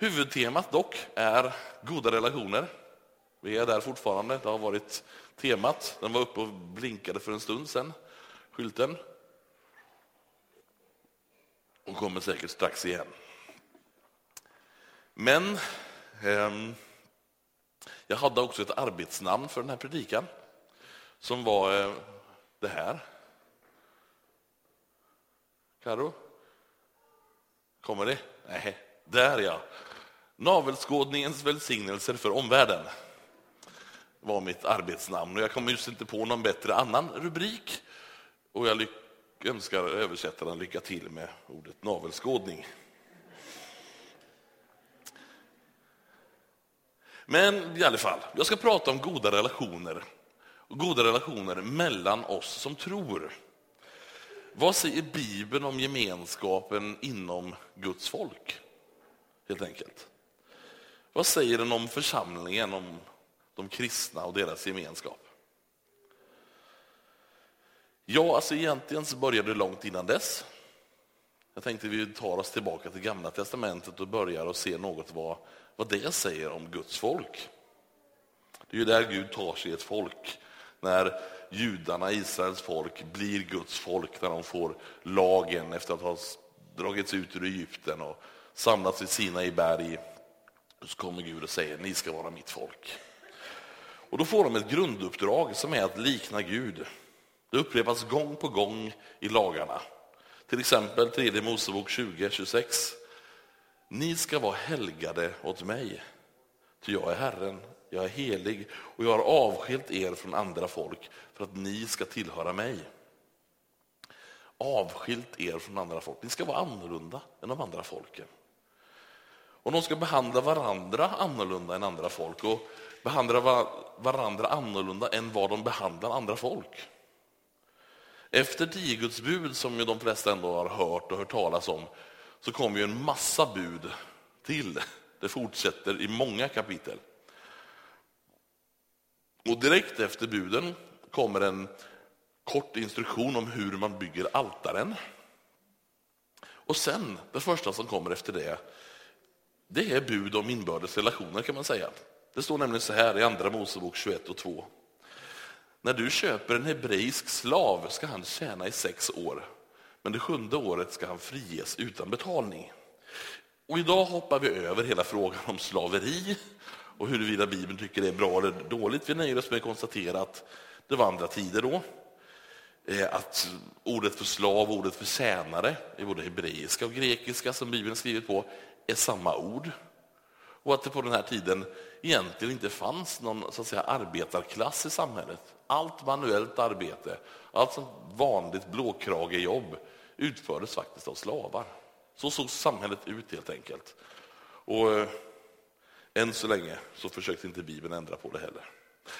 Huvudtemat dock är goda relationer. Vi är där fortfarande, det har varit temat. Den var uppe och blinkade för en stund sedan, skylten. Och kommer säkert strax igen. Men eh, jag hade också ett arbetsnamn för den här predikan som var eh, det här. Karo? Kommer det? Nej, där ja. Navelskådningens välsignelser för omvärlden var mitt arbetsnamn. Och jag kom just inte på någon bättre annan rubrik. Och jag önskar översättaren lycka till med ordet navelskådning. Men i alla fall, jag ska prata om goda relationer. goda relationer mellan oss som tror. Vad säger Bibeln om gemenskapen inom Guds folk? Helt enkelt. Vad säger den om församlingen, om de kristna och deras gemenskap? Ja, alltså egentligen så började det långt innan dess. Jag tänkte vi tar oss tillbaka till Gamla Testamentet och börjar och se något vad, vad det säger om Guds folk. Det är ju där Gud tar sig ett folk, när judarna, Israels folk, blir Guds folk, när de får lagen efter att ha dragits ut ur Egypten och samlats i Sina i berg. Så kommer Gud och säger, ni ska vara mitt folk. Och då får de ett grunduppdrag som är att likna Gud. Det upprepas gång på gång i lagarna. Till exempel 3 Mosebok 20, 26. Ni ska vara helgade åt mig, ty jag är Herren, jag är helig och jag har avskilt er från andra folk för att ni ska tillhöra mig. Avskilt er från andra folk. Ni ska vara annorlunda än de andra folken. Och de ska behandla varandra annorlunda än andra folk och behandla varandra annorlunda än vad de behandlar andra folk. Efter tio Guds bud, som ju de flesta ändå har hört och hört talas om, så kommer ju en massa bud till. Det fortsätter i många kapitel. Och direkt efter buden kommer en kort instruktion om hur man bygger altaren. Och sen, det första som kommer efter det, det är bud om inbördes relationer kan man säga. Det står nämligen så här i Andra Mosebok 21 och 2. När du köper en hebreisk slav ska han tjäna i sex år, men det sjunde året ska han friges utan betalning. Och idag hoppar vi över hela frågan om slaveri och huruvida Bibeln tycker det är bra eller dåligt. Vi nöjer oss med att konstatera att det var andra tider då. Eh, att ordet för slav och ordet för tjänare i både hebreiska och grekiska som Bibeln skrivit på är samma ord. Och att det på den här tiden egentligen inte fanns någon så att säga, arbetarklass i samhället. Allt manuellt arbete, allt som vanligt blåkragejobb utfördes faktiskt av slavar. Så såg samhället ut helt enkelt. Och eh, än så länge så försökte inte Bibeln ändra på det heller.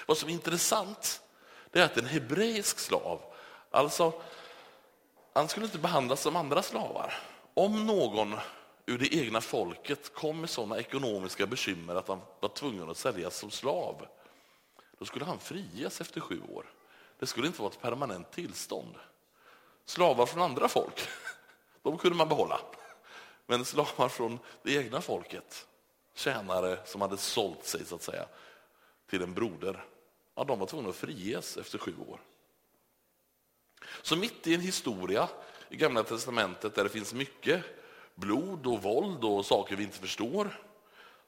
Vad som är intressant är att en hebreisk slav, alltså han skulle inte behandlas som andra slavar. Om någon ur det egna folket kom med sådana ekonomiska bekymmer att han var tvungen att säljas som slav, då skulle han friges efter sju år. Det skulle inte vara ett permanent tillstånd. Slavar från andra folk, de kunde man behålla. Men slavar från det egna folket, tjänare som hade sålt sig så att säga till en broder, ja, de var tvungna att friges efter sju år. Så mitt i en historia i Gamla testamentet där det finns mycket blod och våld och saker vi inte förstår,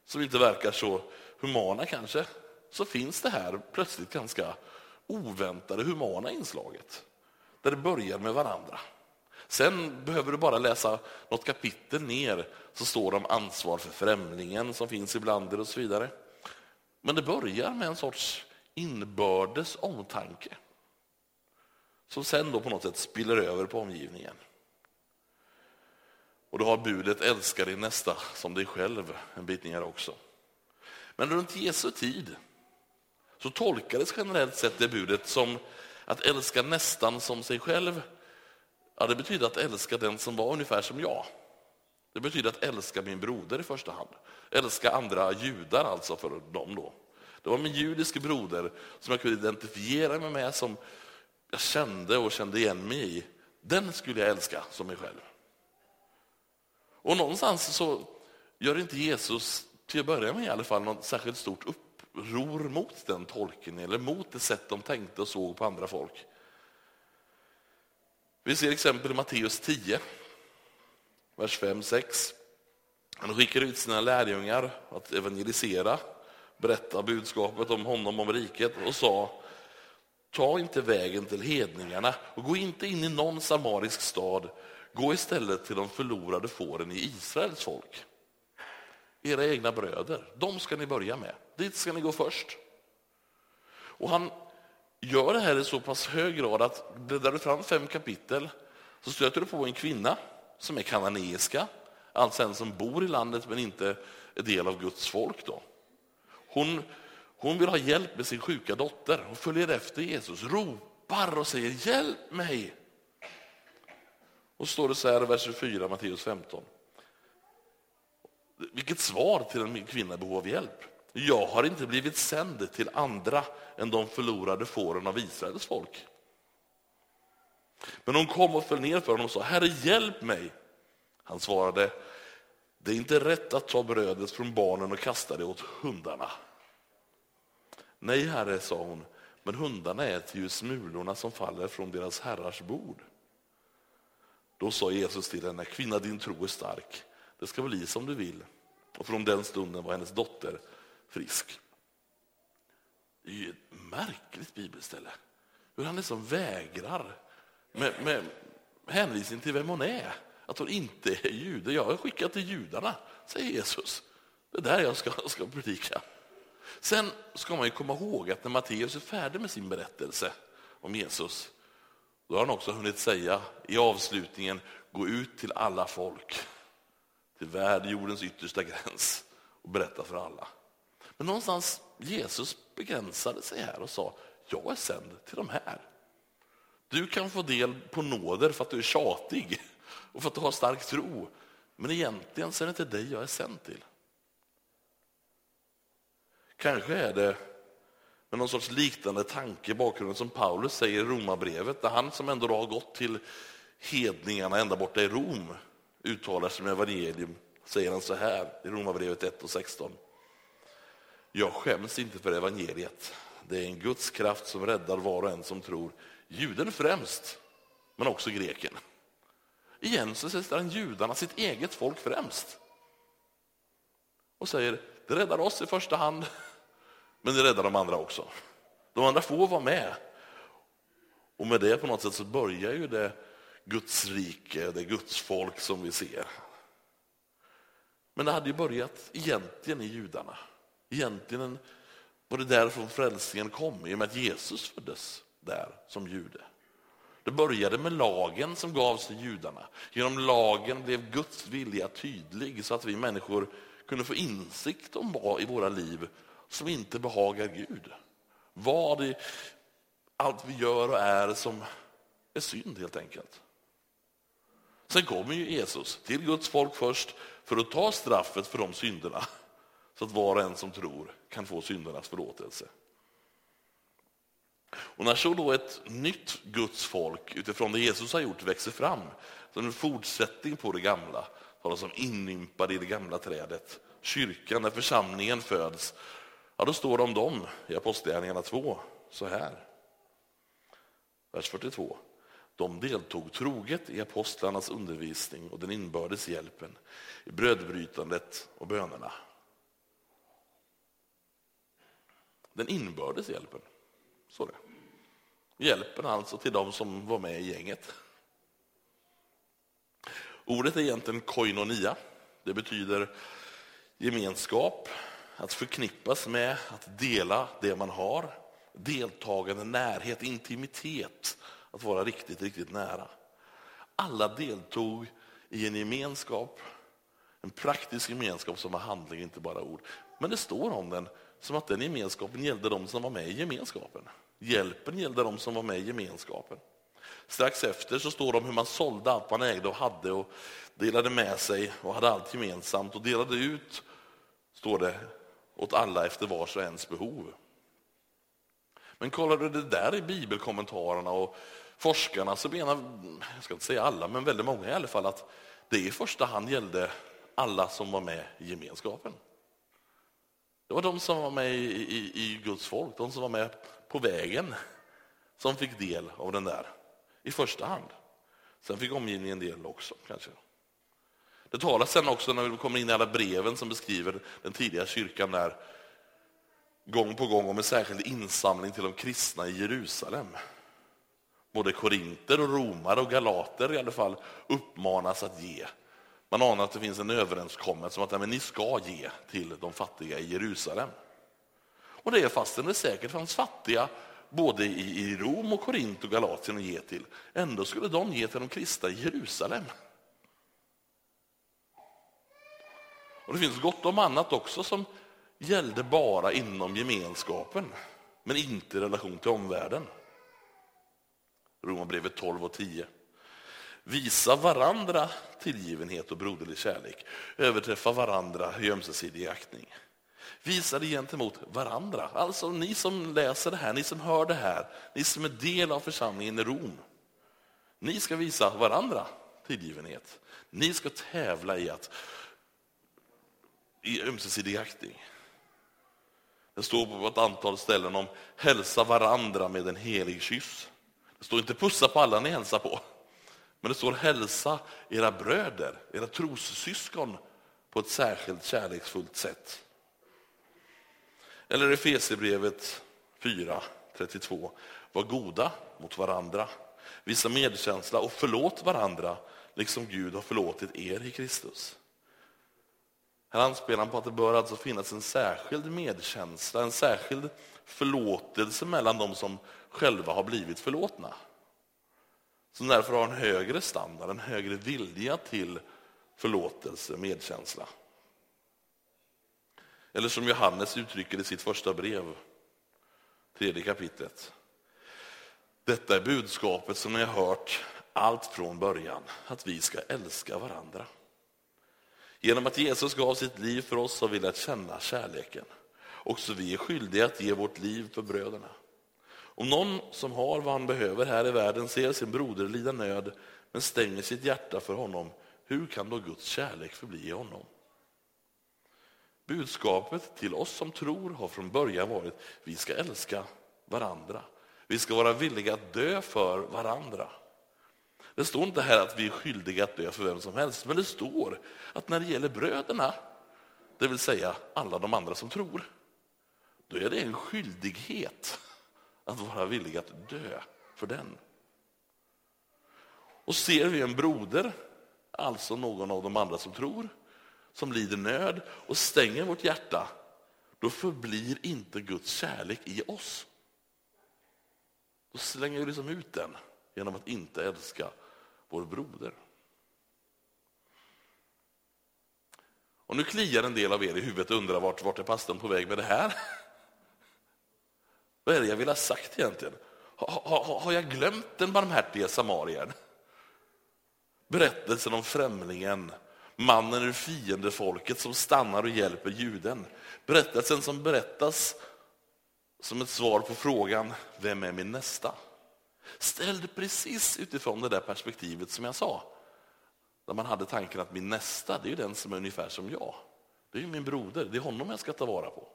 som inte verkar så humana kanske, så finns det här plötsligt ganska oväntade humana inslaget, där det börjar med varandra. Sen behöver du bara läsa något kapitel ner så står det om ansvar för främlingen som finns ibland och så vidare. Men det börjar med en sorts inbördes omtanke som sen då på något sätt spiller över på omgivningen. Och du har budet älska din nästa som dig själv en bit ner också. Men runt Jesu tid så tolkades generellt sett det budet som att älska nästan som sig själv. Ja, det betyder att älska den som var ungefär som jag. Det betyder att älska min broder i första hand. Älska andra judar alltså för dem då. Det var min judiske broder som jag kunde identifiera mig med, som jag kände och kände igen mig i. Den skulle jag älska som mig själv. Och någonstans så gör inte Jesus, till att börja med i alla fall, något särskilt stort uppror mot den tolkningen eller mot det sätt de tänkte och såg på andra folk. Vi ser exempel i Matteus 10, vers 5-6. Han skickar ut sina lärjungar att evangelisera, berätta budskapet om honom, om riket och sa Ta inte vägen till hedningarna och gå inte in i någon samarisk stad. Gå istället till de förlorade fåren i Israels folk. Era egna bröder, de ska ni börja med. Dit ska ni gå först. Och han gör det här i så pass hög grad att bläddrar du fram fem kapitel så stöter du på en kvinna som är kananeiska, alltså en som bor i landet men inte är del av Guds folk. Då. Hon, hon vill ha hjälp med sin sjuka dotter. Hon följer efter Jesus, ropar och säger hjälp mig. Och så står det så här i vers 24, Matteus 15. Vilket svar till en kvinna i behov av hjälp. Jag har inte blivit sänd till andra än de förlorade fåren av Israels folk. Men hon kom och föll ner för honom och sa, Herre hjälp mig. Han svarade, det är inte rätt att ta brödet från barnen och kasta det åt hundarna. Nej, herre, sa hon, men hundarna äter ju smulorna som faller från deras herrars bord. Då sa Jesus till henne, kvinna din tro är stark, det ska bli som du vill. Och från den stunden var hennes dotter frisk. Det är ju ett märkligt bibelställe. Hur han liksom vägrar med, med hänvisning till vem hon är. Att hon inte är jude. Jag har skickat till judarna, säger Jesus. Det är där jag ska, ska predika. Sen ska man ju komma ihåg att när Matteus är färdig med sin berättelse om Jesus, då har han också hunnit säga i avslutningen, gå ut till alla folk, till världjordens yttersta gräns och berätta för alla. Men någonstans Jesus begränsade sig här och sa, jag är sänd till de här. Du kan få del på nåder för att du är tjatig och för att du har stark tro. Men egentligen så är det inte dig jag är sänd till. Kanske är det med någon sorts liknande tanke i bakgrunden som Paulus säger i Romarbrevet, där han som ändå har gått till hedningarna ända borta i Rom uttalar sig med evangelium, säger han så här i Romarbrevet 1 och 16. Jag skäms inte för evangeliet. Det är en Guds kraft som räddar var och en som tror. Juden främst, men också greken. Igen så sätter han judarna, sitt eget folk, främst. Och säger, det räddar oss i första hand, men det räddar de andra också. De andra får vara med. Och med det på något sätt så börjar ju det Guds rike, det Guds folk som vi ser. Men det hade ju börjat egentligen i judarna. Egentligen var det därifrån frälsningen kom, i och med att Jesus föddes där som jude. Det började med lagen som gavs till judarna. Genom lagen blev Guds vilja tydlig så att vi människor kunde få insikt om vad i våra liv som inte behagar Gud. Vad i allt vi gör och är som är synd helt enkelt. Sen kommer ju Jesus till Guds folk först för att ta straffet för de synderna så att var och en som tror kan få syndernas förlåtelse. Och när så då ett nytt Guds folk utifrån det Jesus har gjort växer fram, som en fortsättning på det gamla, talas som inympade i det gamla trädet, kyrkan, när församlingen föds, ja, då står det om dem i Apostlagärningarna 2 så här. Vers 42. De deltog troget i apostlarnas undervisning och den inbördes hjälpen, i brödbrytandet och bönerna. Den inbördes hjälpen, så det. Hjälpen alltså till de som var med i gänget. Ordet är egentligen koinonia. Det betyder gemenskap, att förknippas med, att dela det man har. Deltagande, närhet, intimitet, att vara riktigt, riktigt nära. Alla deltog i en gemenskap, en praktisk gemenskap som var handling, inte bara ord. Men det står om den som att den gemenskapen gällde de som var med i gemenskapen. Hjälpen gällde de som var med i gemenskapen. Strax efter så står det om hur man sålde allt man ägde och hade och delade med sig och hade allt gemensamt och delade ut, står det, åt alla efter vars och ens behov. Men kollar du det där i bibelkommentarerna och forskarna så menar, jag ska inte säga alla, men väldigt många i alla fall, att det i första hand gällde alla som var med i gemenskapen. Det var de som var med i, i, i Guds folk, de som var med på vägen, som fick del av den där i första hand. Sen fick omgivningen del också kanske. Det talas sen också när vi kommer in i alla breven som beskriver den tidiga kyrkan där gång på gång om en särskild insamling till de kristna i Jerusalem. Både korinter och romare och galater i alla fall uppmanas att ge. Man anar att det finns en överenskommelse om att men, ni ska ge till de fattiga i Jerusalem. Och det är fastän det säkert fanns fattiga både i Rom och Korint och Galatien att ge till. Ändå skulle de ge till de kristna i Jerusalem. Och Det finns gott om annat också som gällde bara inom gemenskapen, men inte i relation till omvärlden. Romarbrevet 12 och 10. Visa varandra tillgivenhet och broderlig kärlek. Överträffa varandra i ömsesidig aktning. Visa det gentemot varandra. Alltså ni som läser det här, ni som hör det här, ni som är del av församlingen i Rom. Ni ska visa varandra tillgivenhet. Ni ska tävla i att i ömsesidig aktning. Det står på ett antal ställen om hälsa varandra med en helig kyss. Det står inte pussa på alla ni hälsar på, men det står hälsa era bröder, era trossyskon på ett särskilt kärleksfullt sätt. Eller Efesierbrevet 4, 32. Var goda mot varandra, visa medkänsla och förlåt varandra, liksom Gud har förlåtit er i Kristus. Här anspelar han på att det bör alltså finnas en särskild medkänsla, en särskild förlåtelse mellan de som själva har blivit förlåtna. Som därför har en högre standard, en högre vilja till förlåtelse, medkänsla. Eller som Johannes uttrycker i sitt första brev, tredje kapitlet. Detta är budskapet som ni har hört allt från början, att vi ska älska varandra. Genom att Jesus gav sitt liv för oss har vi lärt känna kärleken. Också vi är skyldiga att ge vårt liv för bröderna. Om någon som har vad han behöver här i världen ser sin broder lida nöd men stänger sitt hjärta för honom, hur kan då Guds kärlek förbli i honom? Budskapet till oss som tror har från början varit vi ska älska varandra. Vi ska vara villiga att dö för varandra. Det står inte här att vi är skyldiga att dö för vem som helst, men det står att när det gäller bröderna, det vill säga alla de andra som tror, då är det en skyldighet att vara villig att dö för den. Och ser vi en broder, alltså någon av de andra som tror, som lider nöd och stänger vårt hjärta, då förblir inte Guds kärlek i oss. Då slänger vi liksom ut den genom att inte älska vår broder. Och nu kliar en del av er i huvudet och undrar vart, vart är pastorn på väg med det här? Vad är det jag vill ha sagt egentligen? Har, ha, har jag glömt den barmhärtige samarien? Berättelsen om främlingen, mannen ur fiendefolket som stannar och hjälper juden. Berättelsen som berättas som ett svar på frågan, vem är min nästa? Ställd precis utifrån det där perspektivet som jag sa. Där man hade tanken att min nästa, det är den som är ungefär som jag. Det är min broder, det är honom jag ska ta vara på.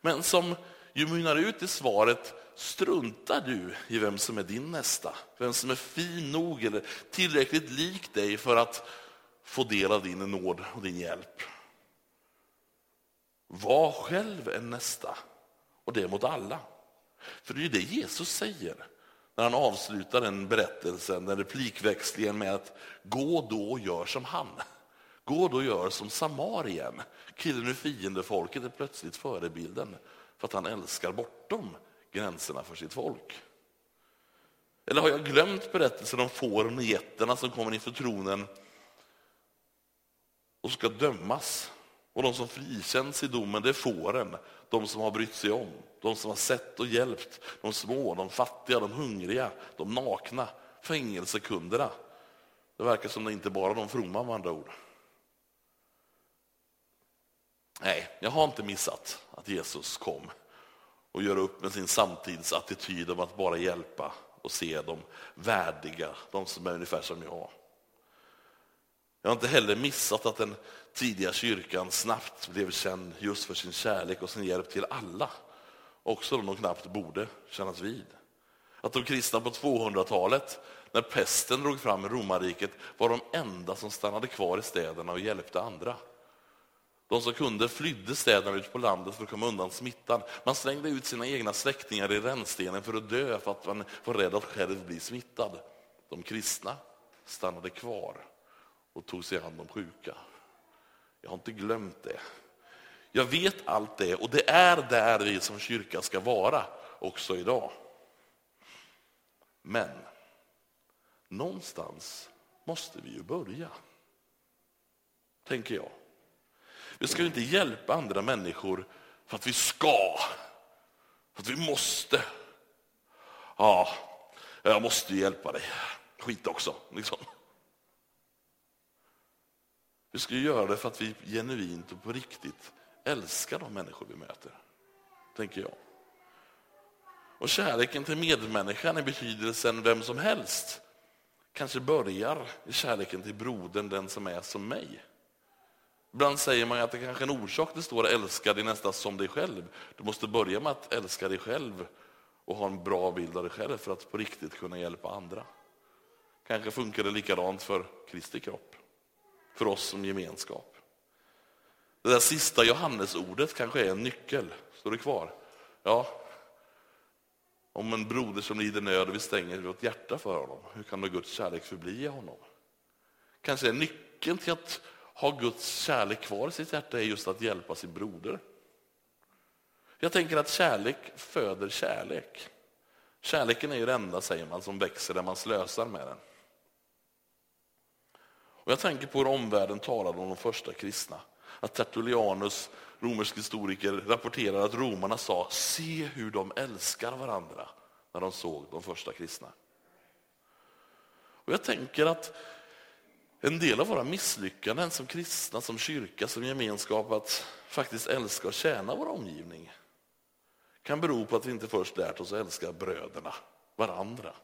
Men som ju mynnar ut i svaret, struntar du i vem som är din nästa? Vem som är fin nog eller tillräckligt lik dig för att få del av din nåd och din hjälp? Var själv en nästa, och det mot alla. För det är ju det Jesus säger när han avslutar den berättelsen, den replikväxlingen med att gå då och gör som han. Gå då och gör som Samarien. Killen ur fiendefolket är plötsligt förebilden för att han älskar bortom gränserna för sitt folk. Eller har jag glömt berättelsen om fåren och getterna som kommer inför tronen och ska dömas? Och de som frikänns i domen, det är fåren, de som har brytt sig om, de som har sett och hjälpt de små, de fattiga, de hungriga, de nakna, fängelsekunderna. Det verkar som det inte bara är de fromma med andra ord. Nej, jag har inte missat att Jesus kom och gör upp med sin samtidsattityd om att bara hjälpa och se de värdiga, de som är ungefär som jag. Jag har inte heller missat att den tidiga kyrkan snabbt blev känd just för sin kärlek och sin hjälp till alla, också de de knappt borde kännas vid. Att de kristna på 200-talet, när pesten drog fram i romarriket, var de enda som stannade kvar i städerna och hjälpte andra. De som kunde flydde städerna ut på landet för att komma undan smittan. Man slängde ut sina egna släktingar i rännstenen för att dö för att man var rädd att själv bli smittad. De kristna stannade kvar och tog sig an de sjuka. Jag har inte glömt det. Jag vet allt det och det är där vi som kyrka ska vara också idag. Men någonstans måste vi ju börja, tänker jag. Vi ska ju inte hjälpa andra människor för att vi ska, för att vi måste. Ja, jag måste hjälpa dig. Skit också. Liksom. Vi ska göra det för att vi genuint och på riktigt älskar de människor vi möter, tänker jag. Och kärleken till medmänniskan i betydelsen vem som helst kanske börjar i kärleken till brodern, den som är som mig. Ibland säger man att det kanske är en orsak det står älska dig nästan som dig själv. Du måste börja med att älska dig själv och ha en bra bild av dig själv för att på riktigt kunna hjälpa andra. Kanske funkar det likadant för Kristi kropp, för oss som gemenskap. Det där sista Johannesordet kanske är en nyckel. Står det kvar? Ja. Om en broder som lider nöd och vi stänger vårt hjärta för honom, hur kan då Guds kärlek förbli i honom? Kanske är nyckeln till att ha Guds kärlek kvar i sitt hjärta är just att hjälpa sin broder. Jag tänker att kärlek föder kärlek. Kärleken är ju det enda, säger man, som växer när man slösar med den. Och jag tänker på hur omvärlden talade om de första kristna. Att Tertullianus, romersk historiker, rapporterar att romarna sa se hur de älskar varandra när de såg de första kristna. Och jag tänker att en del av våra misslyckanden som kristna, som kyrka, som gemenskap att faktiskt älska och tjäna vår omgivning kan bero på att vi inte först lärt oss att älska bröderna, varandra.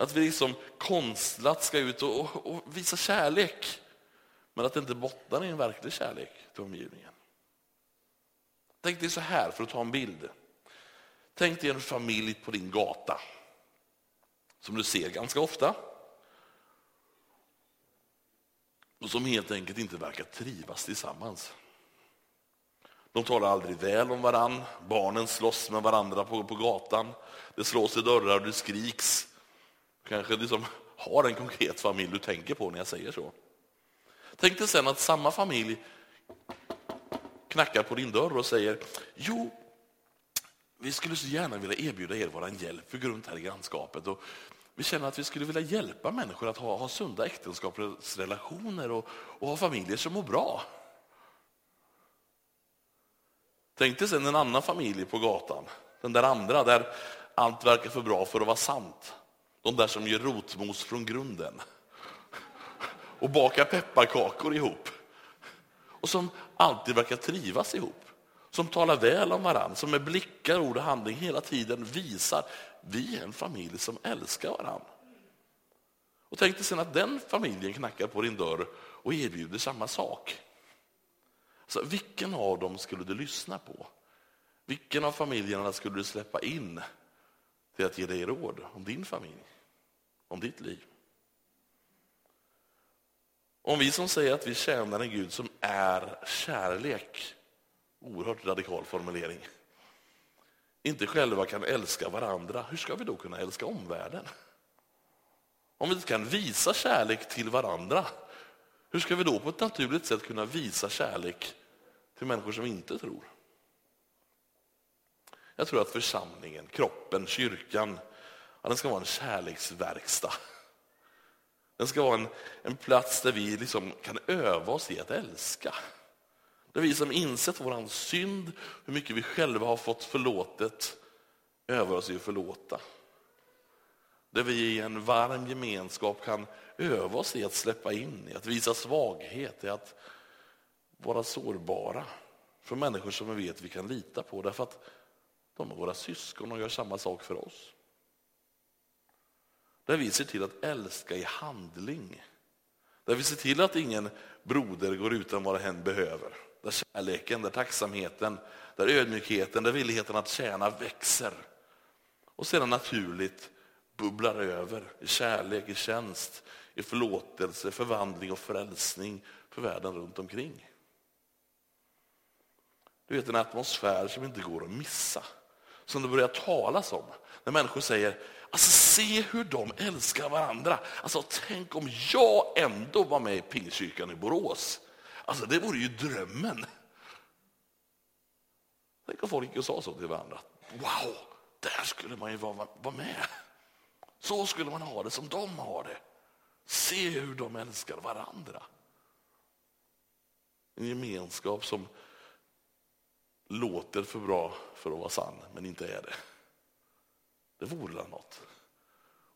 Att vi liksom konstlat ska ut och, och, och visa kärlek, men att det inte bottnar i en verklig kärlek till omgivningen. Tänk dig så här, för att ta en bild. Tänk dig en familj på din gata, som du ser ganska ofta. Och som helt enkelt inte verkar trivas tillsammans. De talar aldrig väl om varann, barnen slåss med varandra på, på gatan, det slås i dörrar och det skriks. Kanske liksom har en konkret familj du tänker på när jag säger så. Tänk dig sen att samma familj knackar på din dörr och säger jo, vi skulle så gärna vilja erbjuda er vår hjälp. Vi går runt här i grannskapet och vi känner att vi skulle vilja hjälpa människor att ha, ha sunda äktenskapsrelationer och, och ha familjer som mår bra. Tänk dig sen en annan familj på gatan, den där andra där allt verkar för bra för att vara sant. De där som gör rotmos från grunden och bakar pepparkakor ihop och som alltid verkar trivas ihop. Som talar väl om varandra, som med blickar, ord och handling hela tiden visar vi är en familj som älskar varandra. Och tänk dig sen att den familjen knackar på din dörr och erbjuder samma sak. Så vilken av dem skulle du lyssna på? Vilken av familjerna skulle du släppa in till att ge dig råd om din familj, om ditt liv? Om vi som säger att vi tjänar en Gud som är kärlek, oerhört radikal formulering, inte själva kan älska varandra, hur ska vi då kunna älska omvärlden? Om vi inte kan visa kärlek till varandra, hur ska vi då på ett naturligt sätt kunna visa kärlek till människor som inte tror? Jag tror att församlingen, kroppen, kyrkan, ja, den ska vara en kärleksverkstad. Den ska vara en, en plats där vi liksom kan öva oss i att älska. Där vi som insett vår synd, hur mycket vi själva har fått förlåtet, övar oss i att förlåta. Där vi i en varm gemenskap kan öva oss i att släppa in, i att visa svaghet, i att vara sårbara för människor som vi vet vi kan lita på därför att de är våra syskon och gör samma sak för oss. Där vi ser till att älska i handling Där vi ser till att ingen broder går utan vad hen behöver. Där kärleken, där tacksamheten, där ödmjukheten, där villigheten att tjäna växer. Och sedan naturligt bubblar över i kärlek, i tjänst, i förlåtelse, förvandling och frälsning för världen runt omkring. Du vet en atmosfär som inte går att missa, som det börjar talas om. När människor säger, alltså se hur de älskar varandra. Alltså tänk om jag ändå var med i Pingstkyrkan i Borås. Alltså det vore ju drömmen. Tänk om folk gick och sa så till varandra. Wow, där skulle man ju vara, vara med. Så skulle man ha det som de har det. Se hur de älskar varandra. En gemenskap som låter för bra för att vara sann, men inte är det. Det vore väl något.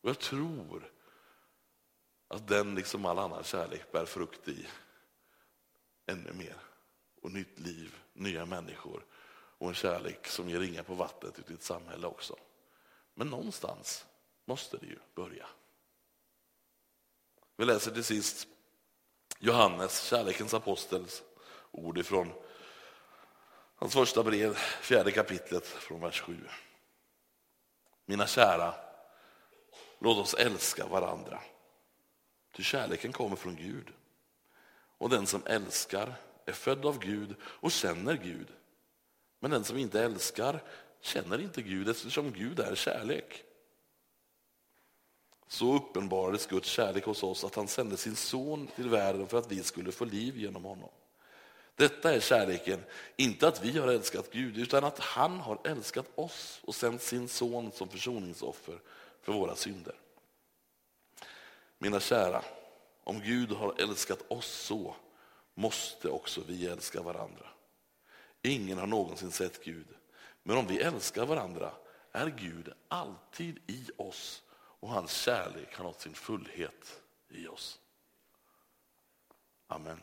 Och jag tror att den, liksom all annan kärlek, bär frukt i ännu mer. Och nytt liv, nya människor och en kärlek som ger ringar på vattnet ute i ett samhälle också. Men någonstans måste det ju börja. Vi läser till sist Johannes, kärlekens apostels ord ifrån hans första brev, fjärde kapitlet från vers 7. Mina kära, låt oss älska varandra. Ty kärleken kommer från Gud. Och den som älskar är född av Gud och känner Gud. Men den som inte älskar känner inte Gud eftersom Gud är kärlek. Så uppenbarades Guds kärlek hos oss att han sände sin son till världen för att vi skulle få liv genom honom. Detta är kärleken, inte att vi har älskat Gud, utan att han har älskat oss och sänt sin son som försoningsoffer för våra synder. Mina kära, om Gud har älskat oss så måste också vi älska varandra. Ingen har någonsin sett Gud, men om vi älskar varandra är Gud alltid i oss och hans kärlek har nått sin fullhet i oss. Amen.